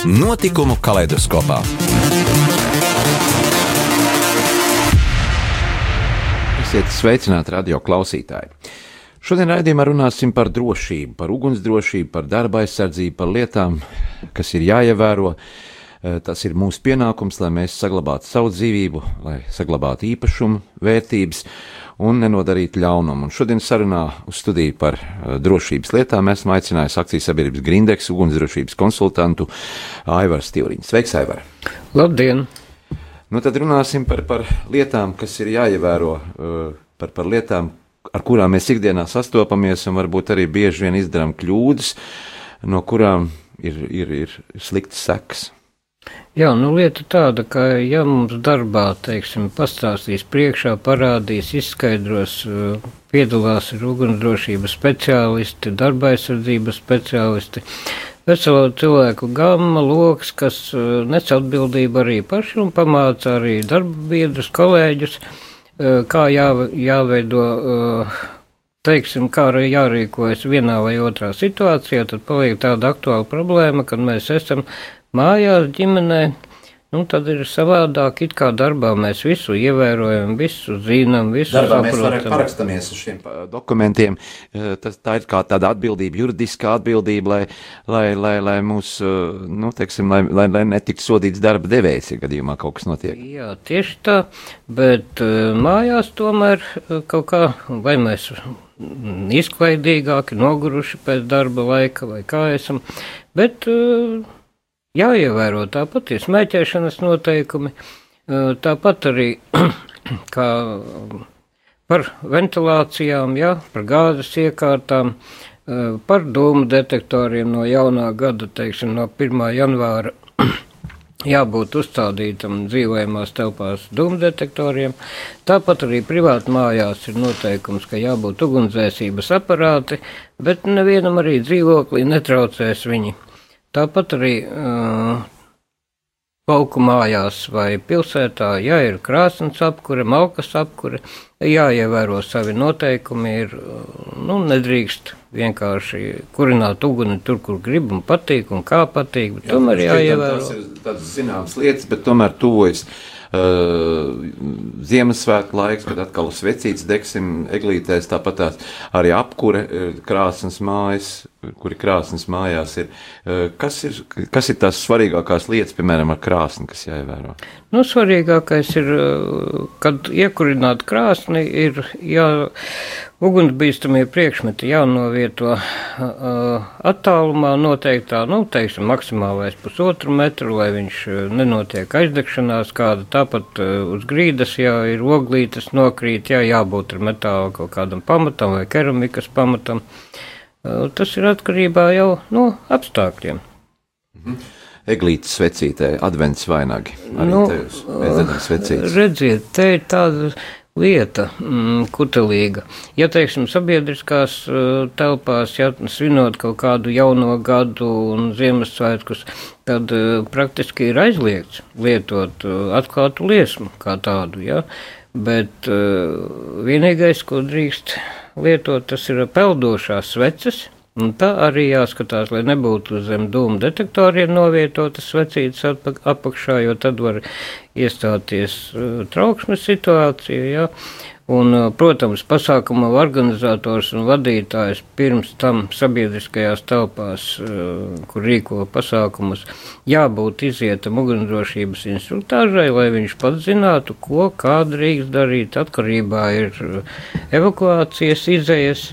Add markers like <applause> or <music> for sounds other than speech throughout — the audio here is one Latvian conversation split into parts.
Notikumu kaleidoskopā. Esiet sveicināti radio klausītāji! Šodien raidījumā runāsim par drošību, par ugunsdrošību, par darba aizsardzību, par lietām, kas ir jāievēro. Eh, tas ir mūsu pienākums, lai mēs saglabātu savu dzīvību, lai saglabātu īpašumu, vērtības un nenodarītu ļaunumu. Un šodien sarunā uz studiju par uh, drošības lietām esmu aicinājis akcijas sabiedrības Grindeks ugunsdrošības konsultantu Aivaru Stīvriņu. Sveiks, Aivar! Labdien! Nu, tad runāsim par, par lietām, kas ir jāievēro, uh, par, par lietām, ar kurām mēs ikdienā sastopamies, un varbūt arī bieži vien izdarām kļūdas, no kurām ir, ir, ir slikts seks. Jā, nu lieta tāda, ka ja mums darbā, teiksim, pastāstīs priekšā, parādīs, izskaidros, eh, piedalās ir ugunsdrošības speciālisti, darba aizsardzības speciālisti, veselo cilvēku gama, loks, kas eh, nes atbildību arī paši un pamāca arī darba biedrus, kolēģus, eh, kā jā, jāveido, teiksim, kā arī jārīkojas vienā vai otrā situācijā, tad paliek tāda aktuāla problēma, kad mēs esam mājās, ģimenē. Nu, tad ir savādāk, it kā darbā mēs visu ievērojam, visu zinām, visu darbā saprotam. Mēs parakstāmies uz šiem dokumentiem. Eh, tas, tā ir kā tāda atbildība, juridiskā atbildība, lai, lai, lai, lai mūs, eh, nu, teiksim, lai, lai, lai netiktu sodīts darba devējs, ja gadījumā kaut kas notiek. Jā, tieši tā, bet mājās tomēr kaut kā, vai mēs izklaidīgāki, noguruši pēc darba laika, vai kā esam, bet uh, jāievēro tāpat ir smēķēšanas noteikumi, tāpat arī <clears throat> kā par ventilācijām, jā, par gāzes iekārtām, par dūmu detektoriem no jaunā gada, teiksim, no 1. janvāra <clears throat> jābūt uzstādītam dzīvojamās telpās dūmdetektoriem. Tāpat arī privāti mājās ir noteikums, ka jābūt ugunsdzēsības aparāti, bet nevienam arī dzīvoklī netraucēs viņi. Tāpat arī uh, lauku mājās vai pilsētā, ja ir krāsnes apkure, malkas apkure, jāievēro savi noteikumi, ir, nu, nedrīkst vienkārši kurināt uguni tur, kur grib un patīk un kā patīk, Jā, tomēr jāievēro. Tas ir tādas zināmas lietas, bet tomēr tuvojas. Uh, Ziemassvētku laiks, kad atkal svecītas degsim eglītēs, tāpat tās arī apkure krāsnes mājas, kuri krāsnes mājās ir. Uh, kas ir, kas ir tās svarīgākās lietas, piemēram, ar krāsni, kas jāievēro? Nu, svarīgākais ir, uh, kad iekurināt krāsni, ir jā, Ugunsbīstamie priekšmeti jānovieto uh, attālumā noteiktā, nu, teiksim, maksimālais pusotru metru, lai viņš nenotiek aizdegšanās kāda. Tāpat uz grīdas, ja ir oglītes nokrīt, jā, jābūt ar metāla kaut kādam pamatam vai keramikas pamatam. Uh, tas ir atkarībā jau no apstākļiem. Mhm. Eglītes svecītē, advents vainagi. Arī nu, tevis, redziet, te ir tāda lieta, mm, kutelīga. Ja, teiksim, sabiedriskās telpās, ja svinot kaut kādu jauno gadu un Ziemassvētkus, tad praktiski ir aizliegts lietot atklātu liesmu kā tādu, ja, bet vienīgais, ko drīkst lietot, tas ir peldošās sveces, Un tā arī jāskatās, lai nebūtu zem dūmu detektoriem novietotas svecītas apakšā, jo tad var iestāties uh, trauksmes situācija. Ja? Un, protams, pasākuma organizators un vadītājs pirms tam sabiedriskajās telpās, kur rīko pasākumus, jābūt izietam ugunsdrošības instruktāžai, lai viņš pats zinātu, ko kā drīkst darīt. Atkarībā ir evakuācijas izējas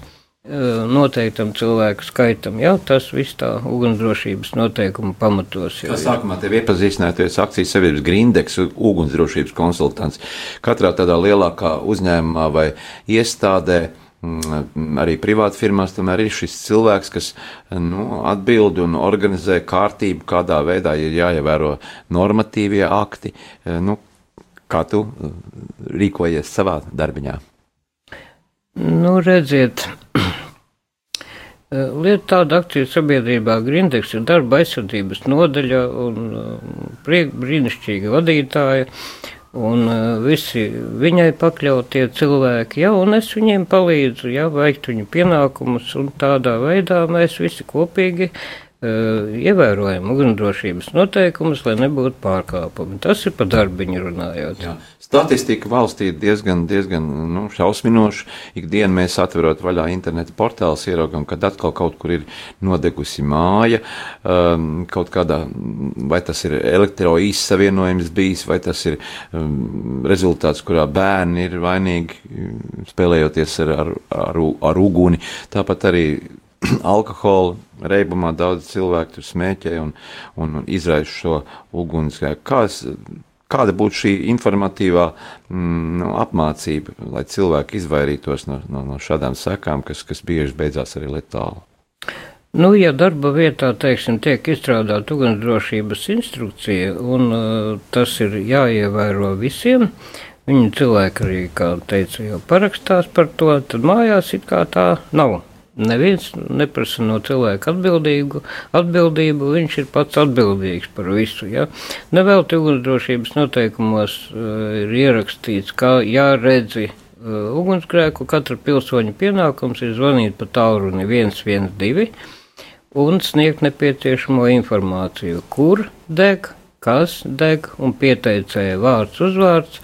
noteiktam cilvēku skaitam. Jā, tas viss tā ugunsdrošības noteikuma pamatos. Jā, sākumā tev iepazīstināties akcijas sabiedrības Grindeks ugunsdrošības konsultants. Katrā tādā lielākā uzņēmumā vai iestādē mm, arī privāti firmās tomēr ir šis cilvēks, kas nu, atbild un organizē kārtību, kādā veidā ir jāievēro normatīvie akti. Nu, kā tu rīkojies savā darbiņā? Nu, redziet, <clears throat> Lieta tāda akciju sabiedrībā Grindeks ir darba aizsardzības nodaļa un priek, brīnišķīga vadītāja. Un visi viņai pakļautie cilvēki, ja, un es viņiem palīdzu, ja, veikt viņu pienākumus, un tādā veidā mēs visi kopīgi uh, ievērojam ugunsdrošības noteikumus, lai nebūtu pārkāpumi. Tas ir par darbiņu runājot. Jā. Statistika valstī ir diezgan, diezgan nu, šausminoša. Ikdienu mēs atverot vaļā interneta portālus, ieraugam, kad atkal kaut kur ir nodegusi māja, um, kaut kādā, vai tas ir elektroīzs savienojums bijis, vai tas ir um, rezultāts, kurā bērni ir vainīgi spēlējoties ar, ar, ar, ar uguni. Tāpat arī <clears throat> alkohola reibumā daudz cilvēku tur smēķē un, un, un izraisa šo ugunsgrēku. Kāds, kāda būtu šī informatīvā mm, nu, apmācība, lai cilvēki izvairītos no, no, no šādām sekām, kas, kas bieži beidzās arī letāli? Nu, ja darba vietā, teiksim, tiek izstrādāta ugunsdrošības instrukcija, un uh, tas ir jāievēro visiem, viņi cilvēki arī, kā teicu, jau parakstās par to, tad mājās it kā tā nav. Neviens neprasa no cilvēka atbildību, atbildību, viņš ir pats atbildīgs par visu. Ja? Nevelti ugunsdrošības noteikumos uh, ir ierakstīts, kā jāredzi uh, ugunsgrēku, katra pilsoņa pienākums ir zvanīt pa tālruni 112 un sniegt nepieciešamo informāciju, kur deg, kas deg un pieteicēja vārds uzvārds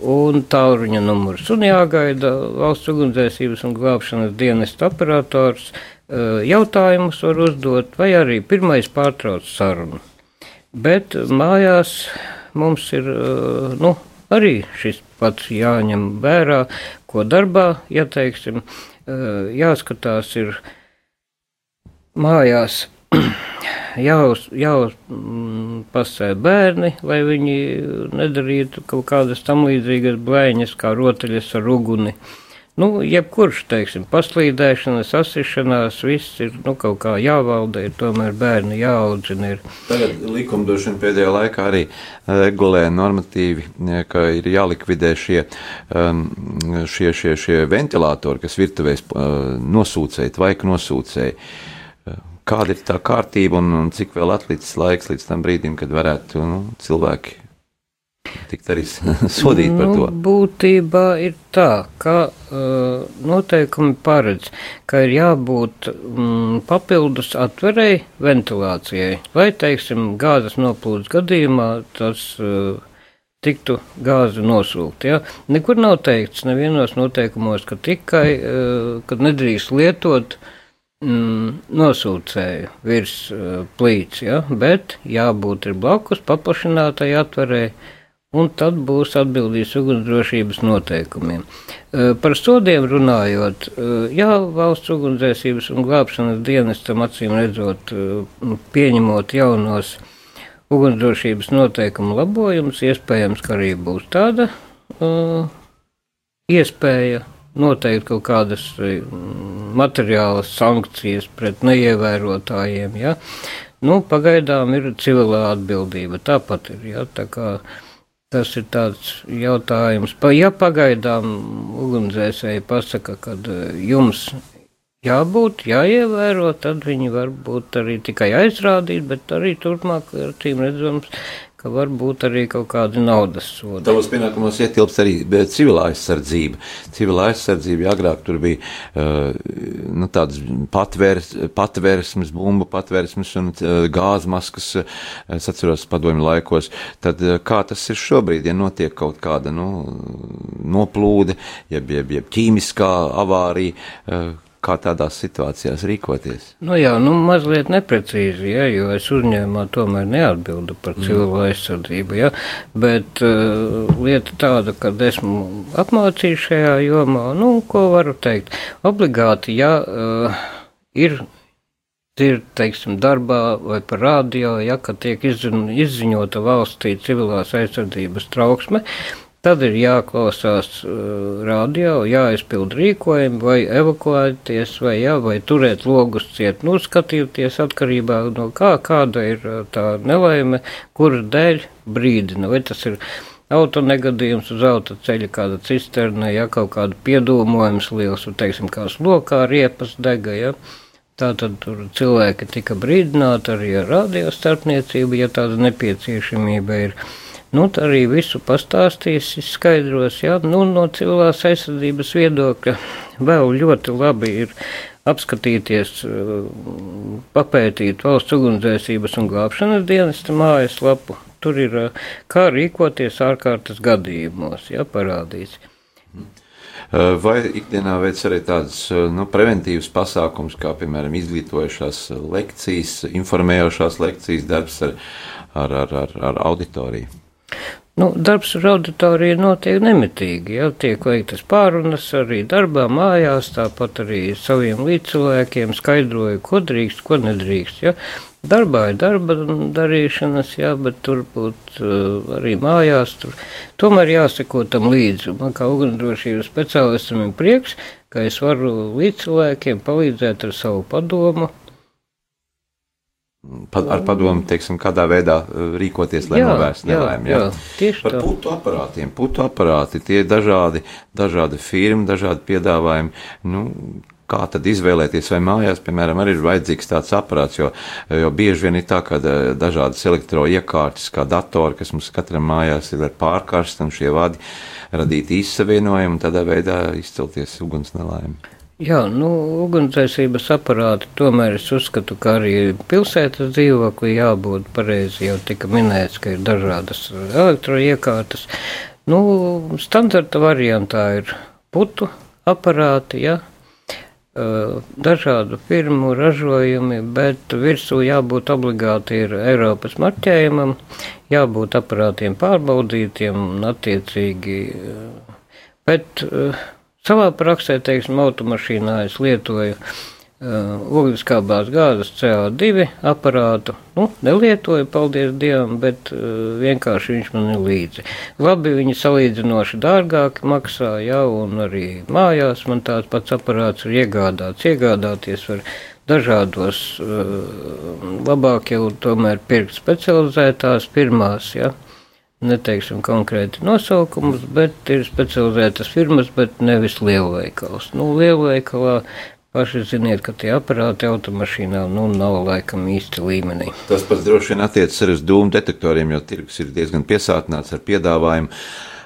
un tālruņa numurs. Un jāgaida valsts ugunsdzēsības un glābšanas dienesta operators. Eh, jautājumus var uzdot, vai arī pirmais pārtrauc sarunu. Bet mājās mums ir eh, nu, arī šis pats jāņem vērā, ko darbā, ja teiksim, eh, jāskatās ir mājās jāuz, jāuzpasē mm, bērni, lai viņi nedarītu kaut kādas tam līdzīgas blēņas, kā rotaļas ar uguni. Nu, jebkurš, teiksim, paslīdēšana, sasišanās, viss ir nu, kaut kā jāvalda, ir tomēr bērni jāaudzina. Ir. Tagad likumdošana pēdējā laikā arī regulē normatīvi, ka ir jālikvidē šie, um, šie, šie, šie ventilatori, kas virtuvēs uh, nosūcēji, tvaika nosūcēji kāda ir tā kārtība un, un cik vēl atlicis laiks līdz tam brīdim, kad varētu nu, cilvēki tikt arī <laughs> sodīti par to? Nu, būtībā ir tā, ka uh, noteikumi paredz, ka ir jābūt mm, papildus atverēji ventilācijai, lai, teiksim, gāzes noplūdes gadījumā tas uh, tiktu gāzi nosūkt. Ja? Nekur nav teikts nevienos noteikumos, ka tikai, uh, kad nedrīkst lietot uh, mm, nosūcēju virs uh, plīts, ja? bet jābūt ir blakus paplašinātai atverē, un tad būs atbildīs ugunsdrošības noteikumiem. Uh, par sodiem runājot, uh, jā, valsts ugunsdzēsības un glābšanas dienestam acīm redzot, pieņemot jaunos ugunsdrošības noteikumu labojumus, iespējams, ka arī būs tāda uh, iespēja noteikti kaut kādas mm, materiālas sankcijas pret neievērotājiem. Ja? Nu, pagaidām ir civilā atbildība. Tāpat ir. Ja? Tā kā, tas ir tāds jautājums. Pa, ja pagaidām ugunsdzēsēji pasaka, ka e, jums jābūt, jāievēro, tad viņi var būt arī tikai aizrādīt, bet arī turpmāk, acīm redzams, ka var būt arī kaut kādi naudas sodi. Tavos pienākumos ietilps arī civilā aizsardzība. Civilā aizsardzība, ja agrāk tur bija uh, nu, tādas patvērs, patvērsmes, bumbu patvērsmes un uh, gāzmaskas, uh, es atceros padomju laikos, tad uh, kā tas ir šobrīd, ja notiek kaut kāda nu, noplūde, jeb, jeb, jeb ķīmiskā avārija, uh, kā tādās situācijās rīkoties? Nu jā, nu mazliet neprecīzi, ja, jo es uzņēmumā tomēr neatbildu par mm. cilvēku aizsardzību, ja, bet uh, lieta tāda, ka esmu apmācījis šajā jomā, nu, ko varu teikt, obligāti, ja uh, ir ir, teiksim, darbā vai par radio, ja, tiek izziņota valstī civilās aizsardzības trauksme, Tad ir jāklausās uh, radio, jāizpild rīkojumi, vai evakuēties, vai, jā, vai turēt logus ciet, nu, skatīties atkarībā no kā, kāda ir uh, tā nelaime, kura dēļ brīdina, vai tas ir autonegadījums uz autoceļa, kāda cisterna, ja kaut kāda piedūmojums liels, un, teiksim, kā slokā riepas dega, ja. Tātad tur cilvēki tika brīdināti arī ar radio starpniecību, ja tāda nepieciešamība ir. Nu, tā arī visu pastāstīs, izskaidros, jā, nu, no civilās aizsardzības viedokļa vēl ļoti labi ir apskatīties, papētīt valsts ugunsdzēsības un glābšanas dienesta mājaslapu. Tur ir kā rīkoties ārkārtas gadījumos, jā, parādīts. Vai ikdienā veic arī tādas nu, preventīvas pasākums, kā piemēram izglītojušās lekcijas, informējošās lekcijas, darbs ar, ar, ar, ar, ar auditoriju? Nu, darbs ar auditoriju notiek nemitīgi. Jau tiek veiktas pārunas arī darbā, mājās, tāpat arī saviem līdzcilvēkiem skaidroju, ko drīkst, ko nedrīkst. Ja? Darbā ir darba darīšanas, jā, bet turbūt uh, arī mājās. Tur. Tomēr jāseko tam līdzi. Man kā ugunsdrošības speciālistam ir prieks, ka es varu līdzcilvēkiem palīdzēt ar savu padomu, ar padomu, teiksim, kādā veidā uh, rīkoties, lai novērstu nelaimi. Jā, jā, tieši Par tā. putu aparātiem. Putu aparāti, tie ir dažādi, dažādi firmi, dažādi piedāvājumi. Nu, kā tad izvēlēties, vai mājās, piemēram, arī ir vajadzīgs tāds aparāts, jo, jo bieži vien ir tā, ka uh, dažādas elektroiekārtas, kā datori, kas mums katram mājās ir ar pārkarstu, un šie vadi radīt izsavienojumu, un tādā veidā izcelties uguns nelaimi. Jā, nu, ugunsdzēsības aparāti tomēr es uzskatu, ka arī pilsētas dzīvokli jābūt pareizi. Jau tika minēts, ka ir dažādas elektroiekārtas. Nu, standarta variantā ir putu aparāti, ja, dažādu firmu ražojumi, bet virsū jābūt obligāti ir Eiropas marķējumam, jābūt aparātiem pārbaudītiem un attiecīgi. Bet, uh, Savā praksē, teiksim, automašīnā es lietoju uh, ogliskābās gāzes CO2 aparātu. Nu, nelietoju, paldies Dievam, bet uh, vienkārši viņš man ir līdzi. Labi, viņi salīdzinoši dārgāk maksā, jā, un arī mājās man tāds pats aparāts ir iegādāts. Iegādāties var dažādos, uh, labāk jau tomēr pirkt specializētās pirmās, jā. Ja neteiksim konkrēti nosaukumus, bet ir specializētas firmas, bet nevis lielveikals. Nu, lielveikalā paši ziniet, ka tie aparāti automašīnā nu, nav laikam īsti līmenī. Tas pats droši vien attiecas arī uz dūmu detektoriem, jo tirgus ir diezgan piesātināts ar piedāvājumu.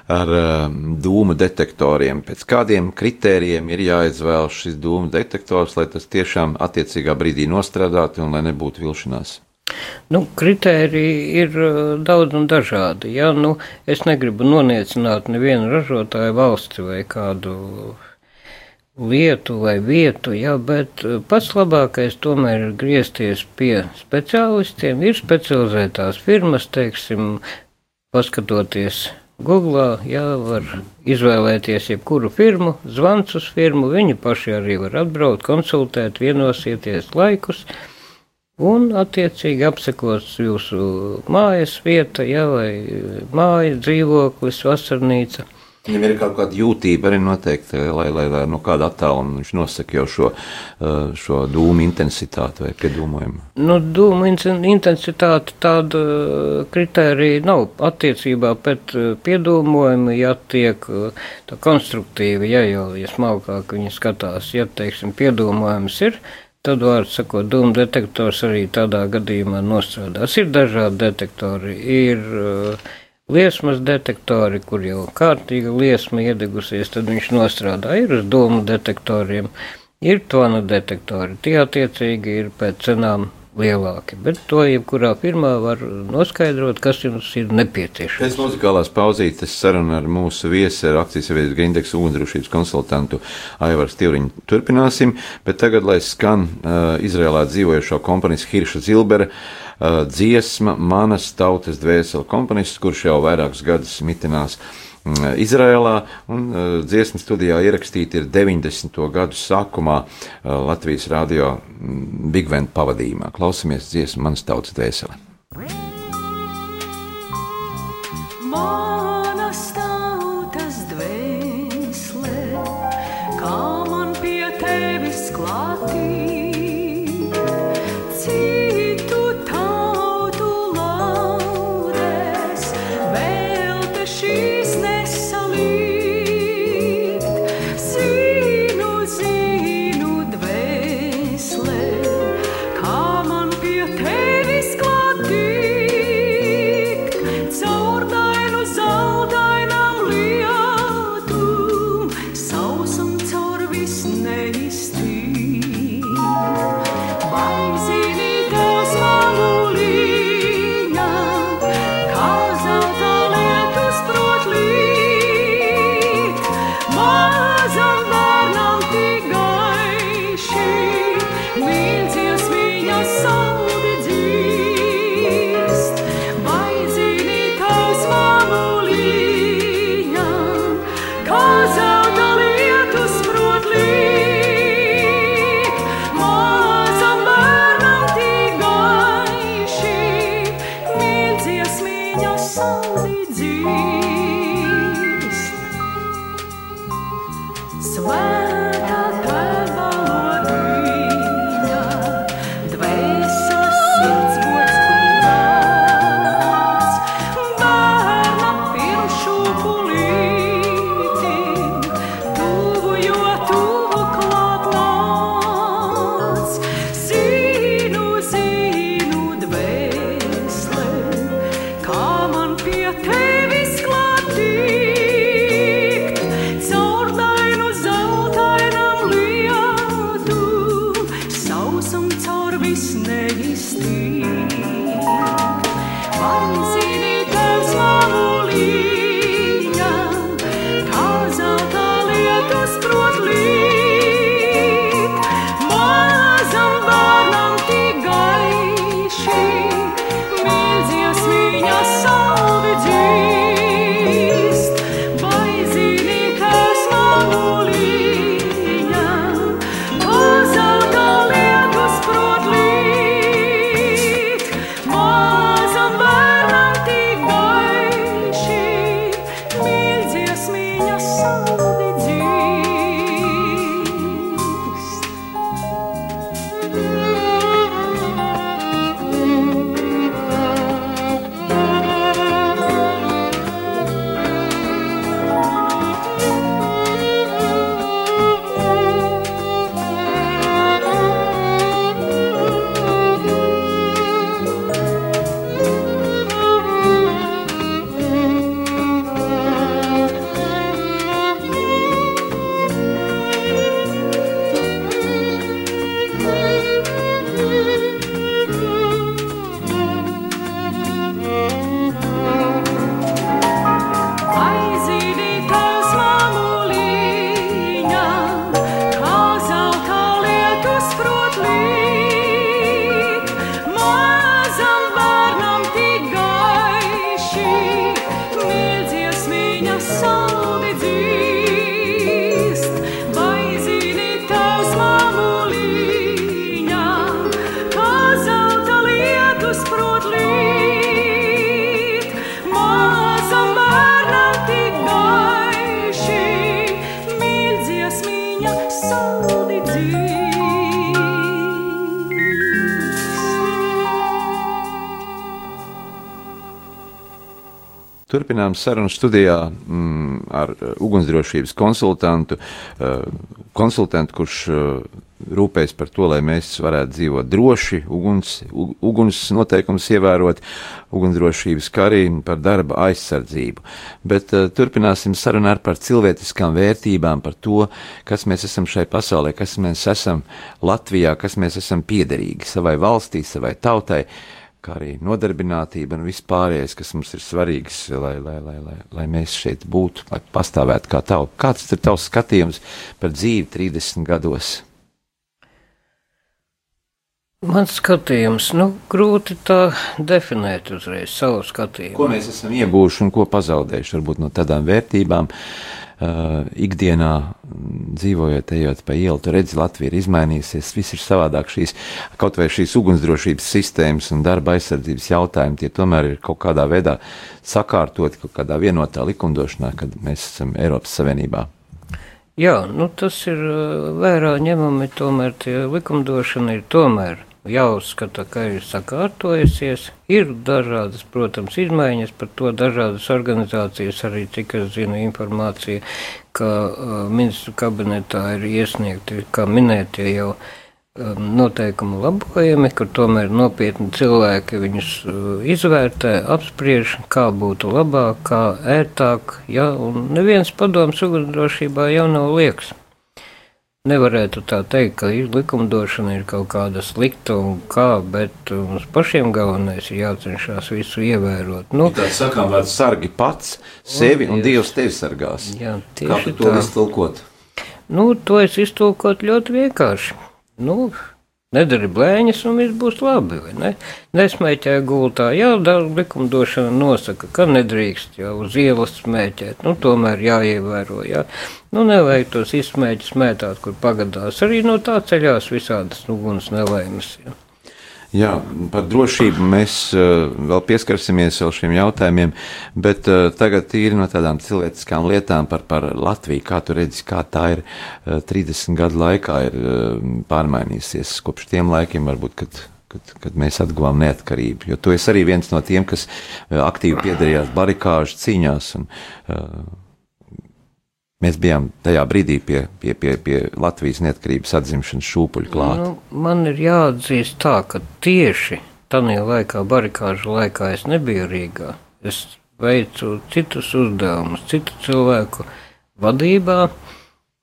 Ar um, dūmu detektoriem. Pēc kādiem kritērijiem ir jāizvēlas šis dūmu detektors, lai tas tiešām attiecīgā brīdī nostrādātu un lai nebūtu vilšanās? Nu, kritēriji ir uh, daudz un dažādi. Ja? Nu, es negribu noniecināt nevienu ražotāju valsti vai kādu lietu vai vietu, ja? bet uh, pats labākais tomēr ir griezties pie speciālistiem. Ir specializētās firmas, teiksim, paskatoties Google, jā, var izvēlēties jebkuru firmu, zvans uz firmu, viņi paši arī var atbraukt, konsultēt, vienosieties laikus. Un, attiecīgi, apsekos jūsu mājas vieta, ja, vai māja, dzīvoklis, vasarnīca. Viņam ir kaut kāda jūtība arī noteikti, lai, lai, lai no kāda attāluma viņš nosaka jau šo, uh, šo dūmu intensitāti vai piedūmojumu. Nu, dūmu intensitāte tāda kritērija nav attiecībā pret piedūmojumu, ja tiek tā konstruktīvi, ja jau, ja smalkāk viņi skatās, ja, teiksim, piedūmojums ir, Tad, vārds sakot, dūmu detektors arī tādā gadījumā nostrādās. Ir dažādi detektori, ir uh, liesmas detektori, kur jau kārtīga liesma iedegusies, tad viņš nostrādā. Ir uz dūmu detektoriem, ir tvana detektori. Tie attiecīgi ir pēc cenām lielāki. Bet to jebkurā firmā var noskaidrot, kas jums ir nepieciešams. Pēc muzikālās pauzītes saruna ar mūsu viesi, ar akcijas sabiedrības Grindeksa ugunsdrošības konsultantu Aivaru Stīvriņu turpināsim, bet tagad, lai skan uh, Izrēlā dzīvojošo komponistu Hirša Zilbera uh, dziesma Manas tautas dvēseli komponists, kurš jau vairākus gadus mitinās uh, Izrēlā, un uh, dziesmu studijā ierakstīta ir 90. gadu sākumā uh, Latvijas radio mm, Big Vent pavadījumā. Klausamies dziesmu manas tautas dvēseli. Manas Turpinām sarunu studijā mm, ar uh, ugunsdrošības konsultantu, uh, konsultantu, kurš uh, rūpējas par to, lai mēs varētu dzīvot droši, uguns, uguns noteikums ievērot, ugunsdrošības kā arī par darba aizsardzību. Bet uh, turpināsim sarunu ar par cilvēciskām vērtībām, par to, kas mēs esam šai pasaulē, kas mēs esam Latvijā, kas mēs esam piederīgi savai valstī, savai tautai. Uh, kā arī nodarbinātība un vispārējais, kas mums ir svarīgs, lai, lai, lai, lai, lai mēs šeit būtu, lai pastāvētu kā tauta. Kāds ir tavs skatījums par dzīvi 30 gados? Mans skatījums, nu, grūti tā definēt uzreiz savu skatījumu. Ko mēs esam iegūši un ko pazaudējuši, varbūt no tādām vērtībām, uh, uh, ikdienā dzīvojot, ejot pa ielu, tu redzi, Latvija ir izmainījusies, viss ir savādāk. Šīs, kaut vai šīs ugunsdrošības sistēmas un darba aizsardzības jautājumi, tie tomēr ir kaut kādā veidā sakārtoti kaut kādā vienotā likumdošanā, kad mēs esam Eiropas Savienībā. Jā, nu tas ir vērā ņemami, tomēr tie likumdošana ir tomēr jāuzskata, ka ir sakārtojusies. Ir dažādas, protams, izmaiņas, par to dažādas organizācijas arī, cik es zinu, informācija, ka uh, ministru kabinetā ir iesniegti, kā minētie jau um, noteikumu labojumi, kur tomēr nopietni cilvēki viņus uh, izvērtē, apspriež, kā būtu labāk, kā ērtāk, ja, un neviens padoms ugunsdrošībā jau nav liekas. Nevarētu tā teikt, ka likumdošana ir kaut kāda slikta un kā, bet mums pašiem galvenais ir jācenšas visu ievērot. Nu, tā sakām, vārds sargi pats sevi un, un Dievs tevi sargās. Jā, tieši kā tu to iztulkot? Nu, to es iztulkot ļoti vienkārši. Nu, Nedari blēņas, un viss būs labi. Ne? Nesmēķē gultā. Jā, likumdošana nosaka, ka nedrīkst jau uz ielas smēķēt. Nu, tomēr jāievēro. Jā. Nu, nevajag tos izsmēķus mētāt, kur pagadās. Arī no tā ceļās visādas uguns nelaimes. Jā. Jā, par drošību mēs uh, vēl pieskarsimies vēl šiem jautājumiem, bet uh, tagad ir no tādām cilvēciskām lietām par, par Latviju. Kā tu redzi, kā tā ir uh, 30 gadu laikā ir pārmainījusies kopš tiem laikiem, varbūt, kad, kad, kad mēs atguvām neatkarību. Jo tu esi arī viens no tiem, kas aktīvi piedalījās barikāžu cīņās. Un, uh, Mēs bijām tajā brīdī pie, pie, pie, pie Latvijas neatkarības atzimšanas šūpuļa klāta. Nu, man ir jāatzīst tā, ka tieši tajā laikā, barikāžu laikā, es nebiju Rīgā. Es veicu citus uzdevumus, citu cilvēku vadībā,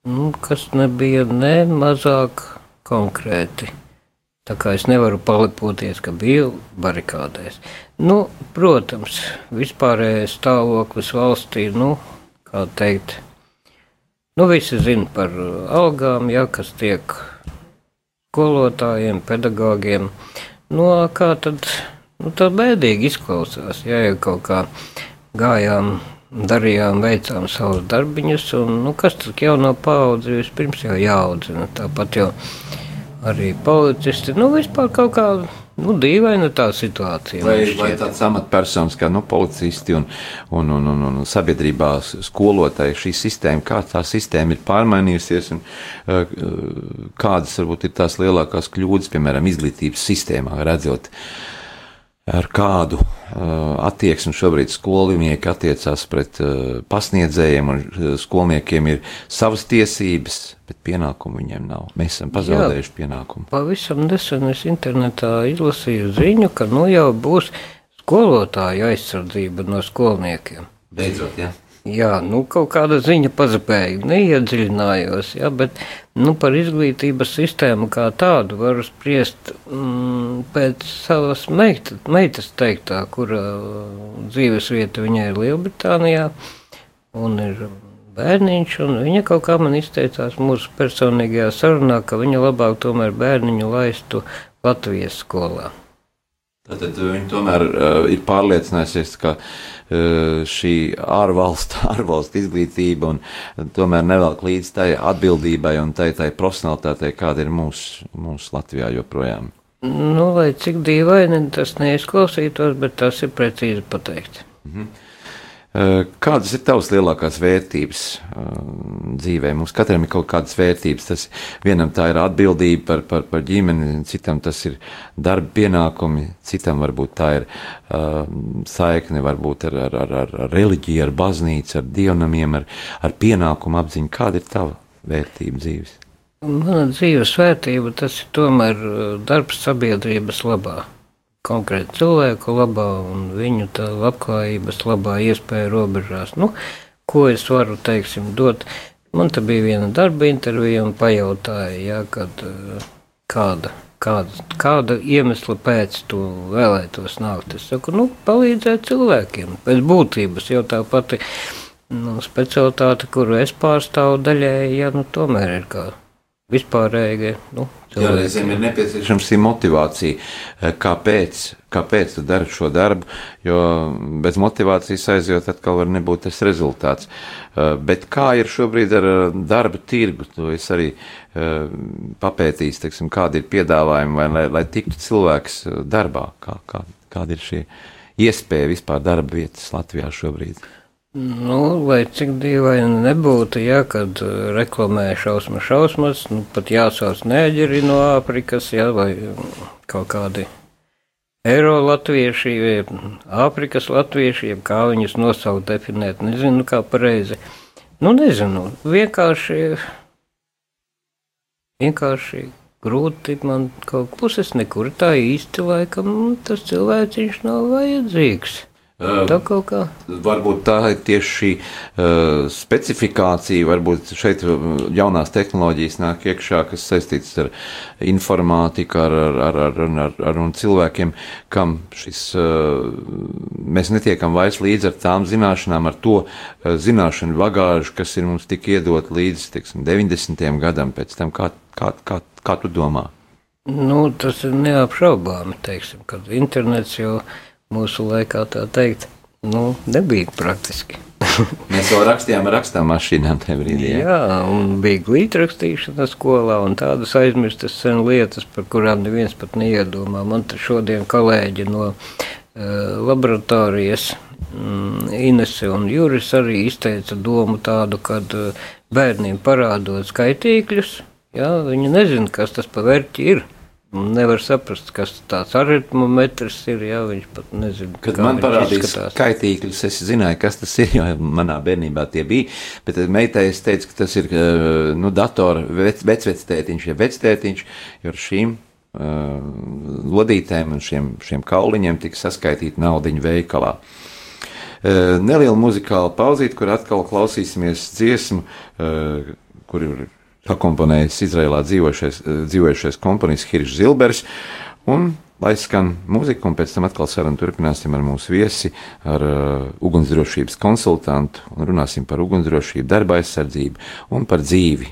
nu, kas nebija ne mazāk konkrēti. Tā kā es nevaru palipoties, ka biju barikādēs. Nu, protams, vispārējais stāvoklis valstī, nu, kā teikt, Nu, visi zina par uh, algām, ja, kas tiek skolotājiem, pedagogiem. Nu, kā tad nu, tā bēdīgi izklausās, ja jau kaut kā gājām, darījām, veicām savus darbiņus, un nu, kas tad jauno paudzi vispirms jau jāaudzina. Tāpat jau arī policisti, nu, vispār kaut kā Nu, dīvaina tā situācija. Vai, vai tāds amatpersonas kā nu, policisti un, un, un, un, un sabiedrībā skolotāji, šī sistēma, kā tā sistēma ir pārmainījusies un uh, kādas varbūt ir tās lielākās kļūdas, piemēram, izglītības sistēmā, redzot uh, ar kādu uh, attieksmi šobrīd skolnieki attiecās pret uh, pasniedzējiem, un uh, skolniekiem ir savas tiesības, bet pienākumu viņiem nav. Mēs esam pazaudējuši Jā, pienākumu. Pavisam nesen es internetā izlasīju ziņu, ka nu jau būs skolotāja aizsardzība no skolniekiem. Beidzot, jā. Jā, nu kaut kāda ziņa pazapēja, neiedziļinājos, jā, bet nu, par izglītības sistēmu kā tādu varu spriest mm, pēc savas meita, meitas teiktā, kura dzīves vieta viņai ir Lielbritānijā un ir bērniņš, un viņa kaut kā man izteicās mūsu personīgajā sarunā, ka viņa labāk tomēr bērniņu laistu Latvijas skolā. Tātad viņi tomēr uh, ir pārliecinājusies, ka uh, šī ārvalstu, <laughs> ārvalstu izglītība un uh, tomēr nevelk līdz tai atbildībai un tai, tai profesionalitātei, kāda ir mūsu mūs Latvijā joprojām. Nu, lai cik dīvaini tas neizklausītos, bet tas ir precīzi pateikt. Mm -hmm. Eh, kādas ir tavas lielākās vērtības eh, dzīvē? Mums katram ir kaut kādas vērtības. Tas vienam tā ir atbildība par, par, par ģimeni, citam tas ir darba pienākumi, citam varbūt tā ir uh, saikne varbūt ar, ar, ar, ar, ar reliģiju, ar baznīcu, ar dievnamiem, ar, ar pienākumu apziņu. Kāda ir tava vērtība dzīves? Mana dzīves vērtība tas ir tomēr darbs sabiedrības labā konkrēti cilvēku labā un viņu labklājības labā iespēja robežās. Nu, ko es varu, teiksim, dot? Man te bija viena darba intervija un pajautāja, ja, kad, eh, kāda, kāda, kāda iemesla pēc tu vēlētos nākt. Es saku, nu, palīdzēt cilvēkiem pēc būtības, jo tā pati nu, specialitāte, kuru es pārstāvu daļēji, ja, nu, tomēr ir kā vispārēji. Nu, Jā, reizēm ir nepieciešama šī motivācija. Eh, kāpēc? Kāpēc tu dari šo darbu? Jo bez motivācijas aizjot, atkal var nebūt tas rezultāts. Eh, bet kā ir šobrīd ar eh, darba tirgu? Tu esi arī papētījis, teiksim, kādi ir piedāvājumi, vai, lai, lai tiktu cilvēks darbā. Kā, kā, kāda ir šī iespēja vispār darba vietas Latvijā šobrīd? Nu, lai cik dīvaini nebūtu, ja kad uh, reklamē šausmas, šausmas, nu, pat jāsauc neģeri no Āfrikas, ja, vai um, kaut kādi eiro latvieši, vai Āfrikas latvieši, ja kā viņus nosaukt, definēt, nezinu, kā pareizi. Nu, nezinu, vienkārši, vienkārši grūti man kaut puses nekur tā īsti laikam, tas cilvēciņš nav vajadzīgs. Varbūt tā ir tieši šī uh, specifikācija, varbūt šeit jaunās tehnoloģijas nāk iekšā, kas saistītas ar informātiku, ar, ar, ar, ar, ar, ar un cilvēkiem, kam šis, uh, mēs netiekam vairs līdz ar tām zināšanām, ar to uh, zināšanu bagāžu, kas ir mums tik iedot līdz, teiksim, 90. gadam pēc tam, kā, kā, kā, kā tu domā? Nu, tas ir neapšaubāmi, teiksim, kad internets jau mūsu laikā tā teikt, nu, nebija praktiski. <laughs> Mēs jau rakstījām ar rakstām mašīnām tajā brīdī. Ja? Jā, un bija glītrakstīšana skolā un tādas aizmirstas sen lietas, par kurām neviens pat neiedomā. Man te šodien kolēģi no uh, laboratorijas mm, Inese un Juris arī izteica domu tādu, kad uh, bērniem parādot skaitīkļus, jā, viņi nezina, kas tas pa vērķi ir. Nevar saprast, kas tāds aritmometrs ir. Jā, viņš pat nezina, kad man parādīja skaitīkļus. Es zināju, kas tas ir, jo manā bērnībā tie bija. Bet meitai es teicu, ka tas ir nu, datora vec, vecvectētiņš, ja vectētiņš, jo ar šīm uh, lodītēm un šiem, šiem kauliņiem tika saskaitīta naudiņa veikalā. Uh, neliela muzikāla pauzīte, kur atkal klausīsimies dziesmu, uh, kur ir sakomponējis Izrēlā eh, dzīvojušais komponists Hiršs Zilbers. Un, lai skan mūzika, un pēc tam atkal sarunu turpināsim ar mūsu viesi, ar uh, ugunsdrošības konsultantu, un runāsim par ugunsdrošību, darba aizsardzību un par dzīvi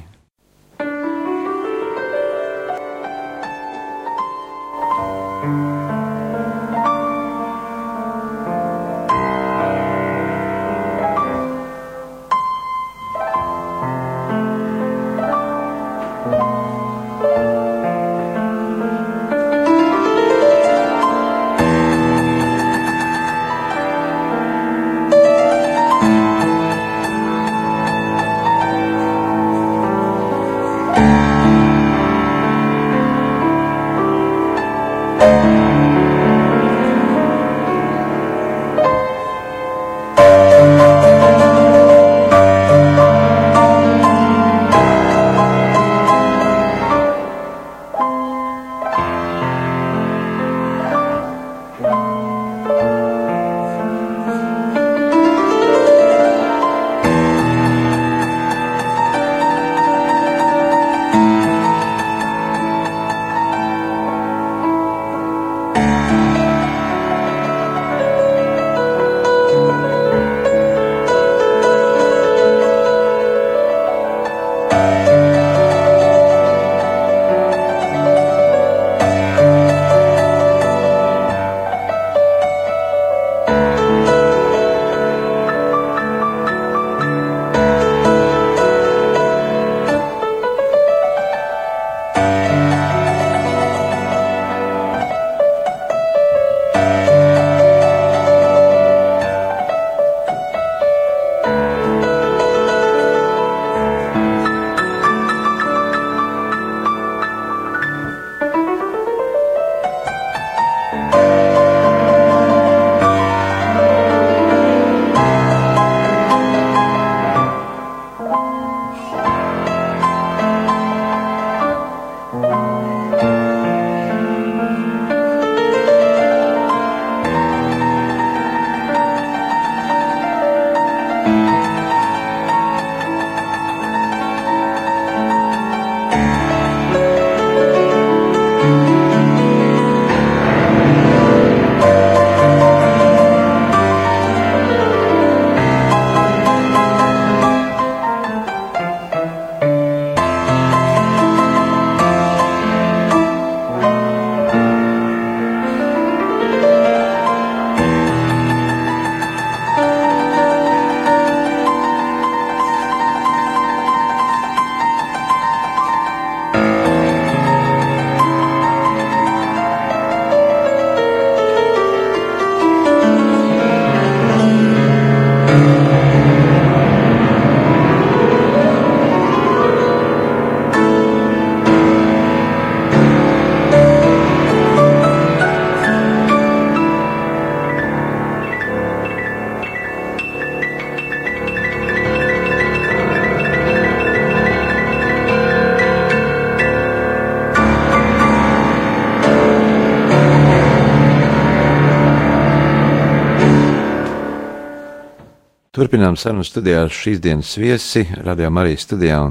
Turpinām sarunu studijā ar šīs dienas viesi, Radio Marijas studijā, un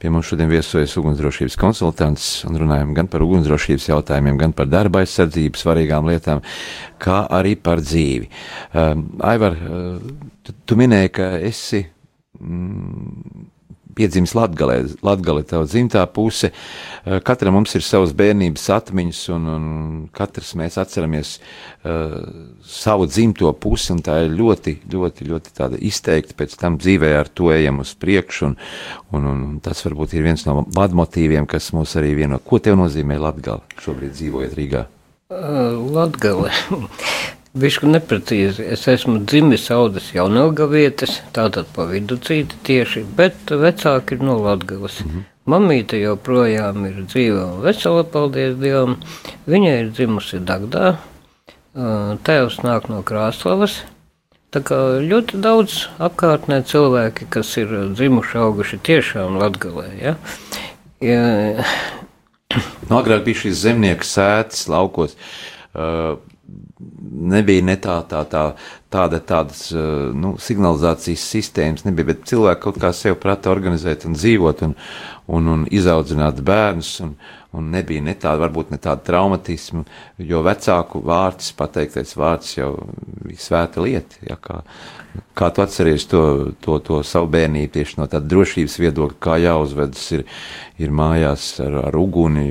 pie mums šodien viesojas ugunsdrošības konsultants, un runājam gan par ugunsdrošības jautājumiem, gan par darba aizsardzību svarīgām lietām, kā arī par dzīvi. Uh, Aivar, uh, tu, tu minēji, ka esi mm, piedzimis Latgalē, Latgalē tava dzimtā puse. Katram mums ir savas bērnības atmiņas, un, un katrs mēs atceramies uh, savu dzimto pusi, un tā ir ļoti, ļoti, ļoti tāda izteikta, pēc tam dzīvē ar to ejam uz priekšu, un, un, un tas varbūt ir viens no vadmotīviem, kas mūs arī vieno. Ko tev nozīmē Latgale šobrīd dzīvojot Rīgā? Uh, Latgale. Bišku neprecīzi. Es esmu dzimis Audas jaunogavietes, tātad pa viducīti tieši, bet vecāki ir no Latgavas. Mm -hmm. Mamīte joprojām ir dzīva un vesela, paldies Dievam. Viņa ir dzimusi Dagdā, tēvs nāk no Krāslavas. Tā kā ļoti daudz apkārtnē cilvēki, kas ir dzimuši, auguši tiešām Latgalē. Ja? Ja, nu, agrāk bija šīs zemnieku sētas laukos. Uh, nebija ne tā, tā, tā, tāda, tādas nu, signalizācijas sistēmas, nebija, bet cilvēki kaut kā sev prata organizēt un dzīvot un, un, un izaudzināt bērnus. Un, un nebija ne tāda, varbūt ne tāda traumatisma, jo vecāku vārds, pateiktais vārds jau bija svēta lieta. Ja, kā, kā tu atceries to, to, to savu bērnību tieši no tāda drošības viedokļa, kā jāuzvedas ir, ir mājās ar, ar uguni,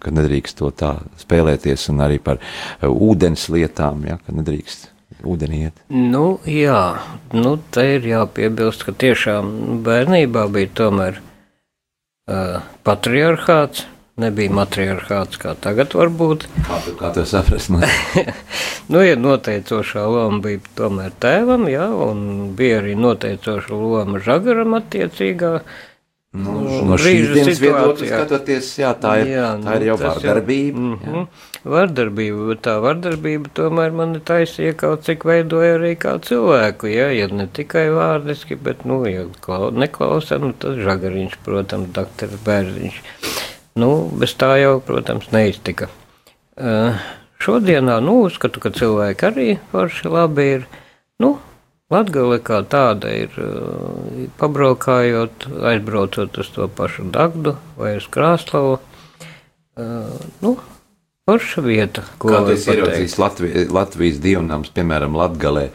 kad nedrīkst to tā spēlēties, un arī par uh, ūdens lietām, ja, kad nedrīkst ūdenī iet. Nu, jā, nu, te ir jāpiebilst, ka tiešām bērnībā bija tomēr uh, patriarchāts, nebija matriarchāts kā tagad varbūt. Kā kā tu saprast? <laughs> nu, ja noteicošā loma bija tomēr tēvam, jā, un bija arī noteicoša loma žagaram attiecīgā. Nu, no šīs dienas viedokļa skatoties, jā, tā ir, jā, tā ir jau nu, vardarbība. Mm -hmm. Vardarbība, tā vardarbība tomēr mani taisīja kaut cik veidoja arī kā cilvēku, jā, ja ne tikai vārdiski, bet, nu, ja neklausam, nu, tad žagariņš, protams, dakteris bērziņš. Nu, bez tā jau, protams, neiztika. Uh, šodienā nu, uzskatu, ka cilvēki arī forši labi ir. Nu, Latgale kā tāda ir uh, pabraukājot, aizbraucot uz to pašu Dagdu vai uz Krāslavu. Uh, nu, forša vieta, ko Kā tu esi ieraudzījis Latvijas, Latvijas dievnams, piemēram, Latgalē,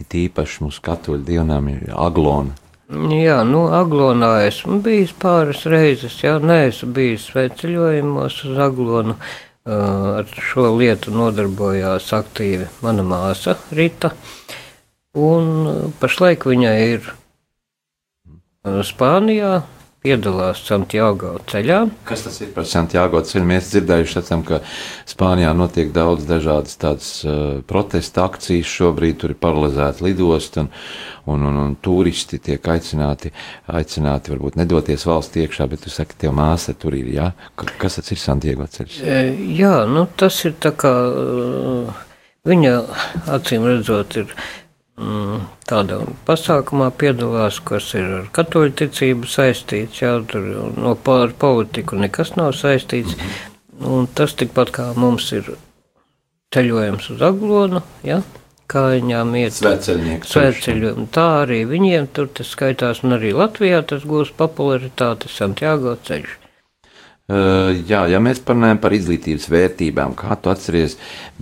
it īpaši mūsu katoļu dievnām ir Aglona. Jā, nu, Aglonā esmu bijis pāris reizes. Jā, neesmu bijis sveceļojumos uz Aglonu. Uh, ar šo lietu nodarbojās aktīvi mana māsa Rita. Un pašlaik viņa ir Spānijā, piedalās Santiago ceļā. Kas tas ir par Santiago ceļu? Mēs dzirdējuši, esam, ka Spānijā notiek daudz dažādas tādas uh, protesta akcijas. Šobrīd tur ir paralizēta lidosta un, un, un, un turisti tiek aicināti, aicināti varbūt nedoties valsts iekšā, bet tu saki, tev māsa tur ir, jā? Kas tas ir Santiago ceļš? E, jā, nu tas ir tā kā, uh, viņa acīm redzot ir tādā pasākumā piedalās, kas ir ar katoļu ticību saistīts. Jā, tur no pār politiku nekas nav saistīts. Un tas tikpat kā mums ir ceļojums uz Aglonu, ja, kā viņām iet svētceļu. Tā arī viņiem tur tas skaitās, un arī Latvijā tas gūs popularitāti Santiago ceļš. Uh, jā, ja mēs parunājam par izglītības vērtībām, kā tu atceries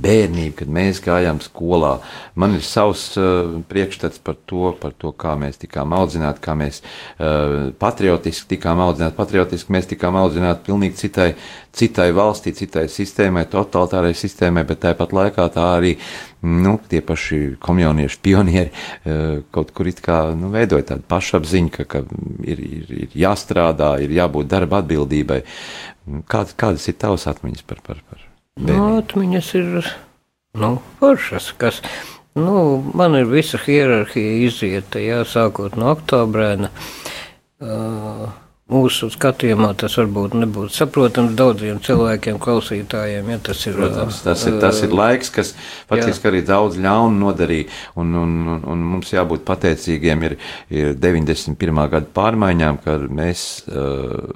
bērnību, kad mēs gājām skolā, man ir savs uh, priekšstats par to, par to, kā mēs tikām audzināti, kā mēs uh, patriotiski tikām audzināti. Patriotiski mēs tikām audzināti pilnīgi citai, citai valstī, citai sistēmai, totalitārai sistēmai, bet tāpat laikā tā arī nu, tie paši komjaunieši, pionieri eh, kaut kur it kā nu, veidoja tādu pašapziņu, ka, ka ir, ir, ir jāstrādā, ir jābūt darba atbildībai. Kād, kādas ir tavas atmiņas par, par, par bērniem? Nu, atmiņas ir nu, foršas, kas, nu, man ir visa hierarhija izieta, jā, sākot no oktobrēna. Uh, Mūsu skatījumā tas varbūt nebūtu saprotams daudziem cilvēkiem, klausītājiem. Ja tas ir, Protams, tas ir, tas ir laiks, kas jā. arī daudz ļaunu nodarīja, un, un, un, un mums jābūt pateicīgiem ir, ir 91. gada pārmaiņām, kad mēs uh,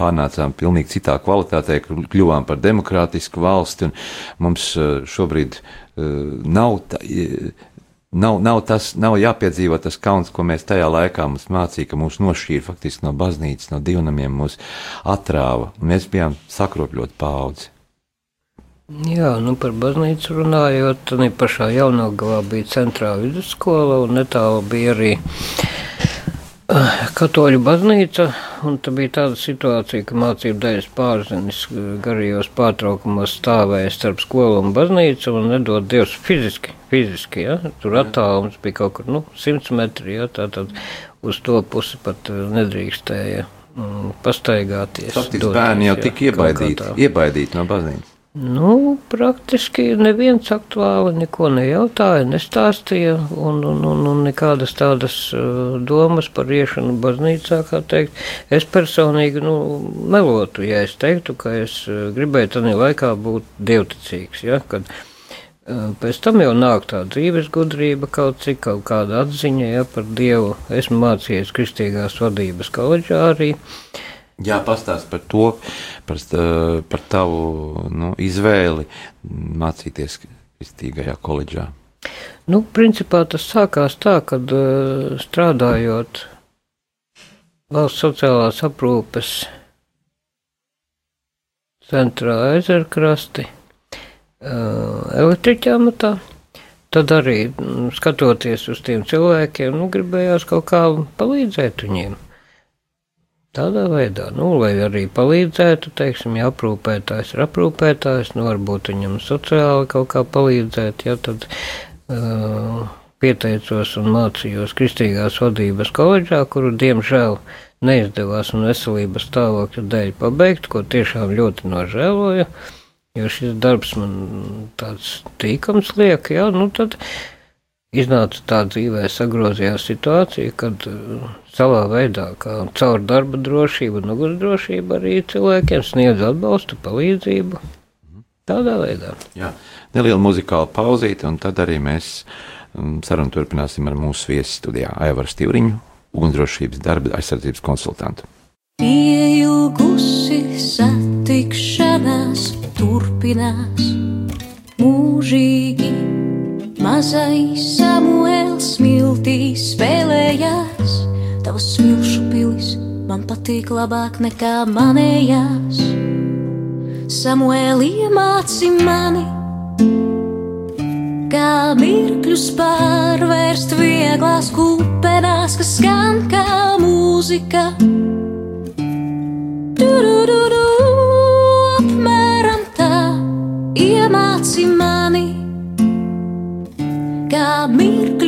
pārnācām pilnīgi citā kvalitātē, kļuvām par demokrātisku valsti, un mums uh, šobrīd uh, nav tā. Uh, Nav, nav, tas, nav jāpiedzīvo tas kauns, ko mēs tajā laikā mums mācīja, ka mūs nošķīra faktiski no baznīcas, no divnamiem, mūs atrāva. Mēs bijām sakropļot paudzi. Jā, nu par baznīcu runājot, tad pašā jaunogavā bija centrā vidusskola un netālu bija arī katoļu baznīca, un tā bija tāda situācija, ka mācību daļas pārzinis garajos pārtraukumos stāvēja starp skolu un baznīcu un nedod Dievs fiziski, fiziski, ja? tur attālums bija kaut kur, nu, 100 metri, ja? tātad uz to pusi pat nedrīkstēja mm, pastaigāties. Tāpēc bērni jau tika iebaidīti, iebaidīti no baznīcas. Nu, praktiski neviens aktuāli neko nejautāja, nestāstīja, un, un, un, un nekādas tādas uh, domas par iešanu baznīcā, kā teikt. Es personīgi nu, melotu, ja es teiktu, ka es uh, gribēju tādā laikā būt dievticīgs, ja, kad uh, pēc tam jau nāk tā dzīves gudrība, kaut cik kaut kāda atziņa ja, par Dievu. Esmu mācījies kristīgās vadības koledžā arī. Uh, Jā, pastāst par to, par, par tavu nu, izvēli mācīties kristīgajā koledžā. Nu, principā tas sākās tā, kad strādājot valsts sociālās aprūpes centrā ezerkrasti elektriķamatā, tad arī skatoties uz tiem cilvēkiem, nu, gribējās kaut kā palīdzēt viņiem. Tādā veidā, nu, lai arī palīdzētu, teiksim, ja aprūpētājs ir aprūpētājs, nu, varbūt viņam sociāli kaut kā palīdzēt, ja tad uh, pieteicos un mācījos Kristīgās vadības koledžā, kuru, diemžēl, neizdevās un veselības stāvokļa dēļ pabeigt, ko tiešām ļoti nožēloju, jo šis darbs man tāds tīkams liek, ja, nu, tad iznāca tā dzīvē sagrozījās situācija, kad uh, savā veidā, kā caur darba drošību un ugunsdrošību arī cilvēkiem sniedz atbalstu, palīdzību. Tādā veidā. Jā, neliela muzikāla pauzīte, un tad arī mēs um, sarunu turpināsim ar mūsu viesu studijā Aivaru Stīvriņu, ugunsdrošības darba aizsardzības konsultantu. Pieilgusi satikšanās turpinās mūžīgi Mazais Samuēls smiltīs spēlējās, tavs smilšu pilis man patīk labāk nekā manējās. Samuēlī iemāci mani, kā mirkļus pārvērst vieglās kūpenās, kas skan kā mūzika. Turururu,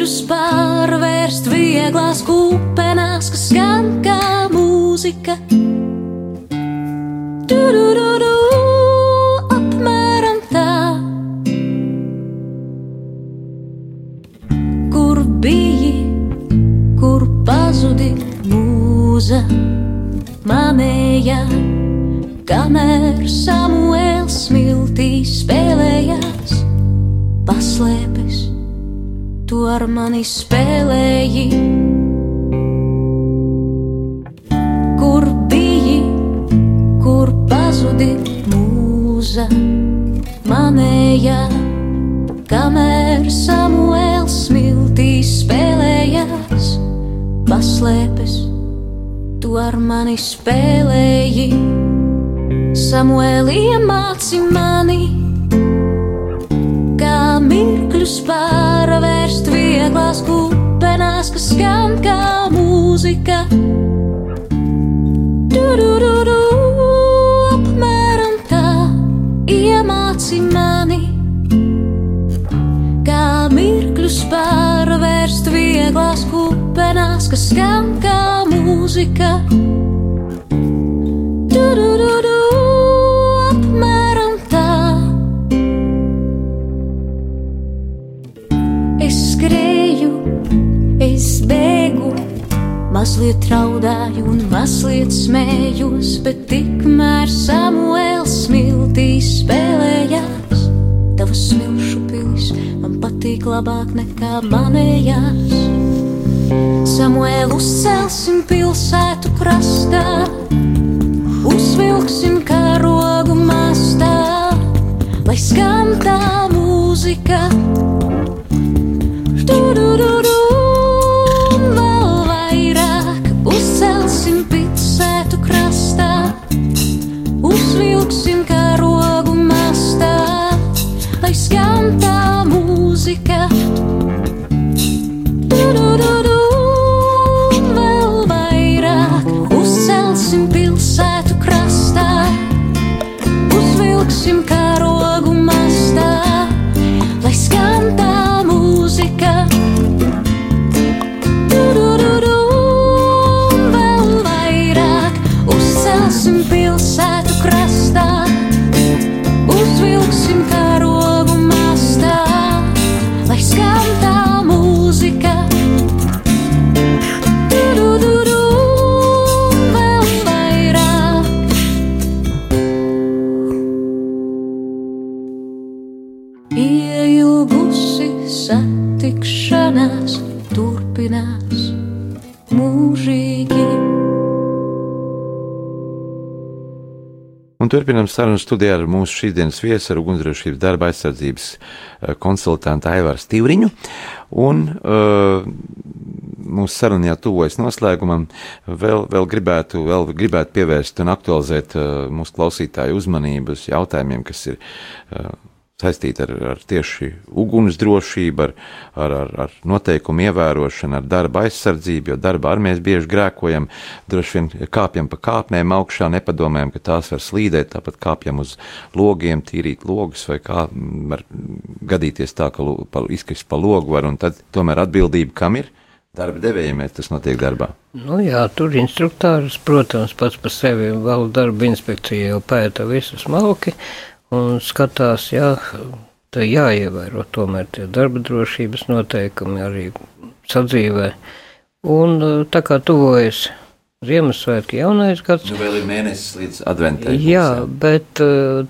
mirkļus pārvērst vieglās kūpenās, kas skan kā mūzika. Turururu, apmēram tā. Kur biji, kur pazudi mūza manējā, kamēr Samuēls smiltīs spēlējās, paslēpes tu ar mani spēlēji. Kur biji, kur pazudi mūza manējā, kamēr Samuēls smiltīs spēlējās, paslēpes, tu ar mani spēlēji. Samuēlī iemāci mani, mirkļus pārvērst vērst vieglās kupenās, kas skan kā mūzika. Turururu, apmēram tā iemāci mani, kā mirkļus pārvērst vieglās kupenās, kas skan kā mūzika. Turururu. Mazliet raudāju un mazliet smējos, bet tikmēr Samuēls smiltīs spēlējās. Tavas smilšu pilis man patīk labāk nekā manējās. Samuēl uzcelsim pilsētu krastā, uzvilksim karogu mastā, lai skan tā mūzika. Mūzika. Un turpinām sarunu studijā ar mūsu šīsdienas viesu, ar ugunsdrošības darba aizsardzības eh, konsultantu Aivāru Stīvriņu. Un uh, mūsu saruna jau tuvojas noslēgumam. Vēl, vēl, gribētu, vēl gribētu pievērst un aktualizēt uh, mūsu klausītāju uzmanību uz jautājumiem, kas ir uh, saistīti ar, ar tieši uguns drošību, ar, ar, ar, ar noteikumu ievērošanu, ar darba aizsardzību, jo darbā arī mēs bieži grēkojam, droši vien kāpjam pa kāpnēm augšā, nepadomājam, ka tās var slīdēt, tāpat kāpjam uz logiem, tīrīt logus, vai kā var gadīties tā, ka pa, izkrist pa logu var, un tad tomēr atbildība kam ir? Darba devējiem, tas notiek darbā. Nu jā, tur instruktārs, protams, pats par sevi vēl darba inspekcija jau pēta visu smalki, un skatās, jā, tā jāievēro tomēr tie darba drošības noteikumi arī sadzīvē. Un tā kā tuvojas Ziemassvētki jaunais gads. Nu, vēl ir mēnesis līdz adventai. Jā, bet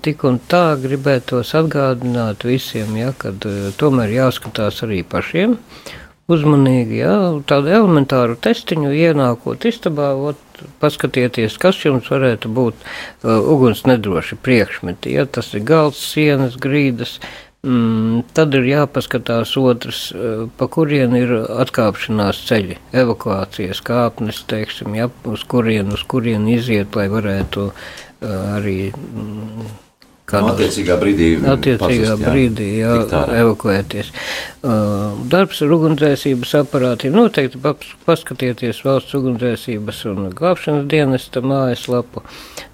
tik un tā gribētos atgādināt visiem, ja, kad tomēr jāskatās arī pašiem uzmanīgi, ja, tādu elementāru testiņu ienākot istabā, ot, paskatieties, kas jums varētu būt uh, uguns nedroši priekšmeti. Ja tas ir galds, sienas, grīdas, mm, tad ir jāpaskatās otrs, uh, pa kurien ir atkāpšanās ceļi, evakuācijas kāpnes, teiksim, ja, uz kurien, uz kurien iziet, lai varētu uh, arī. Mm, Kādā attiecīgā brīdī, attiecīgā pazust, jā, brīdī jā, evakuēties. Uh, darbs ar ugunsdzēsības aparātiem noteikti paskatieties valsts ugunsdzēsības un glābšanas dienesta mājaslapu.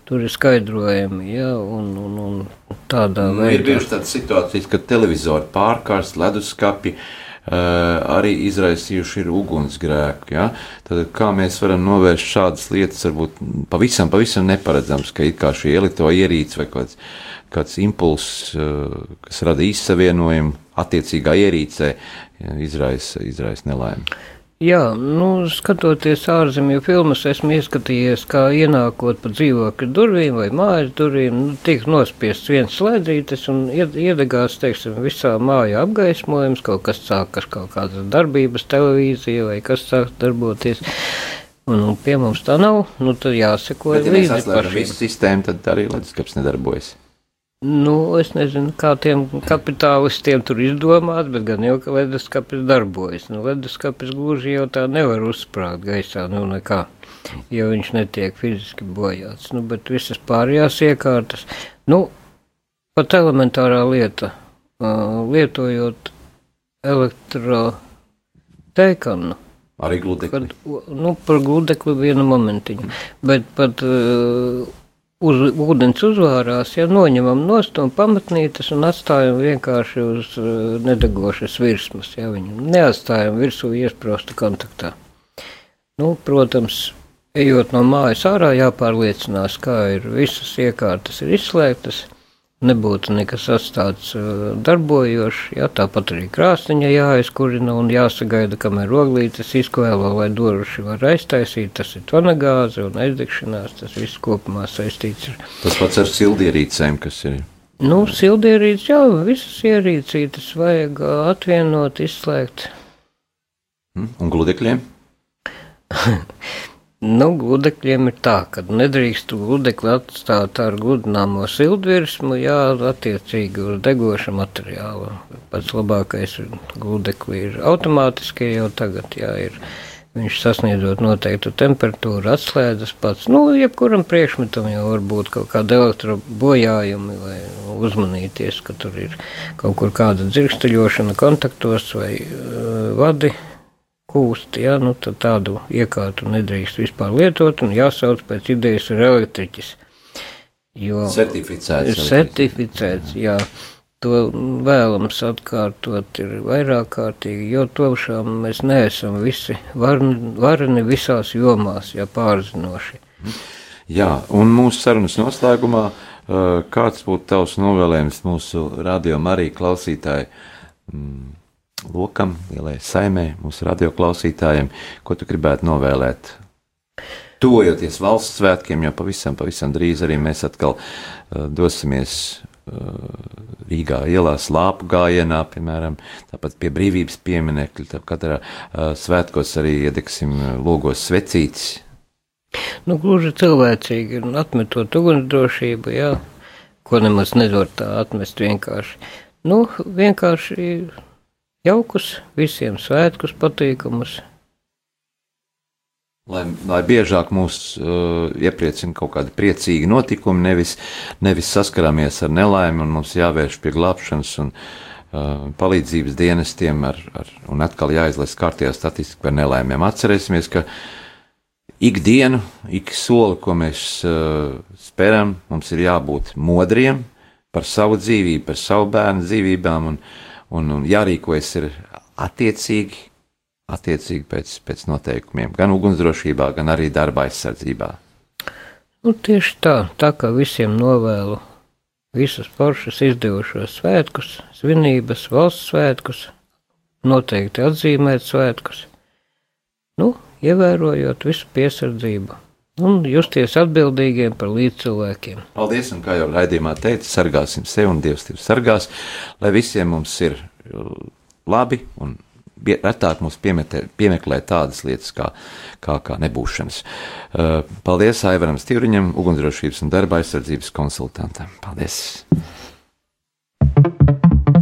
Tur ir skaidrojumi, ja, un, un, un tādā nu, veidā. Ir bijušas tādas situācijas, kad televizori pārkārst, leduskapi, Uh, arī izraisījuši ir ugunsgrēku. Ja? Tad, kā mēs varam novērst šādas lietas, varbūt pavisam, pavisam neparedzams, ka it kā šī elektroierīce vai kaut kāds kāds impulss, eh, kas rada izsavienojumu attiecīgā ierīcē, izraisa, izraisa nelaimi. Jā, nu, skatoties ārzemju filmas, esmu ieskatījies, kā ienākot pa dzīvokļa durvīm vai mājas durvīm, nu, tiek nospiests viens slēdzītes un iedegās, teiksim, visā mājā apgaismojums, kaut kas sākas, kaut kādas darbības televīzija vai kas sāk darboties. Un, nu, pie mums tā nav, nu, tad jāseko līdzi pašiem. Visu sistēmu tad arī leduskapis nedarbojas. Nu, es nezinu, kā tiem kapitālistiem tur izdomāt, bet gan jau, ka leduskapis darbojas. Nu, leduskapis gluži jau tā nevar uzsprāgt gaisā, nu nekā, jo viņš netiek fiziski bojāts. Nu, bet visas pārējās iekārtas, nu, pat elementārā lieta, uh, lietojot elektroteikanu. Arī gludekli. Kad, nu, par gludekli vienu momentiņu, bet pat uh, uz ūdens uzvārās, ja noņemam nost un pamatnītes un atstājam vienkārši uz uh, nedegošas virsmas, ja viņu neatstājam virsū iesprosta kontaktā. Nu, protams, ejot no mājas ārā jāpārliecinās, kā ir visas iekārtas ir izslēgtas, nebūtu nekas atstāts darbojošs. Jā, tāpat arī krāsniņa jāaizkurina un jāsagaida, kamēr oglītes izkvēlo, lai doruši var aiztaisīt. Tas ir tonagāze un aizdegšanās, tas viss kopumā saistīts ar. Tas pats ar sildierīcēm, kas ir. Nu, sildierīces jau visas ierīcītes vajag atvienot, izslēgt. Mm, un gludekļiem? <laughs> Nu, gludekļiem ir tā, ka nedrīkst gludekli atstāt ar gludināmo sildvirsmu, jā, attiecīgi uz degoša materiāla. Pats labākais gludekli ir automātiskie jau tagad, jā, ir. Viņš sasniedzot noteiktu temperatūru, atslēdzas pats. Nu, jebkuram priekšmetam jau var būt kaut kāda elektrobojājumi vai uzmanīties, ka tur ir kaut kur kāda dzirksteļošana kontaktos vai uh, vadi kūst, ja, nu, tad tādu iekārtu nedrīkst vispār lietot un jāsauc pēc idejas ir elektriķis. Jo certificēts. Ir certificēts, jā. To vēlams atkārtot ir vairāk kārtīgi, jo tošām mēs neesam visi varni, varni visās jomās, ja pārzinoši. Jā, un mūsu sarunas noslēgumā, kāds būtu tavs novēlējums mūsu radio Marija klausītāji? Mm lokam, lielai saimē, mūsu radioklausītājiem, ko tu gribētu novēlēt? Tuvojoties valsts svētkiem, jo pavisam, pavisam drīz arī mēs atkal uh, dosimies Rīgā ielā slāpu gājienā, piemēram, tāpat pie brīvības pieminekļa, tā katrā uh, svētkos arī iedegsim logos svecītes. Nu, gluži cilvēcīgi ir atmetot ugunsdrošību, jā, ko nemaz nevar tā atmest vienkārši. Nu, vienkārši jaukus, visiem svētkus patīkamus, Lai, lai biežāk mūs uh, iepriecina kaut kādi priecīgi notikumi, nevis, nevis saskaramies ar nelaimi un mums jāvērš pie glābšanas un uh, palīdzības dienestiem ar, ar, un atkal jāizlaiž kārtējā statistika par nelaimēm. Atcerēsimies, ka ikdienu, ik soli, ko mēs uh, speram, mums ir jābūt modriem par savu dzīvību, par savu bērnu dzīvībām un, un, un jārīkojas ir attiecīgi attiecīgi pēc, pēc noteikumiem, gan ugunsdrošībā, gan arī darba aizsardzībā. Nu, tieši tā, tā kā visiem novēlu visus foršus izdevušos svētkus, svinības, valsts svētkus, noteikti atzīmēt svētkus, nu, ievērojot visu piesardzību un justies atbildīgiem par līdzcilvēkiem. Paldies, un kā jau raidījumā teica, sargāsim sevi un Dievs tevi sargās, lai visiem mums ir labi un retāk mums piemetē, piemeklē tādas lietas kā, kā, kā nebūšanas. Uh, paldies Aivaram Stīriņam, ugunsdrošības un darba aizsardzības konsultantam. Paldies!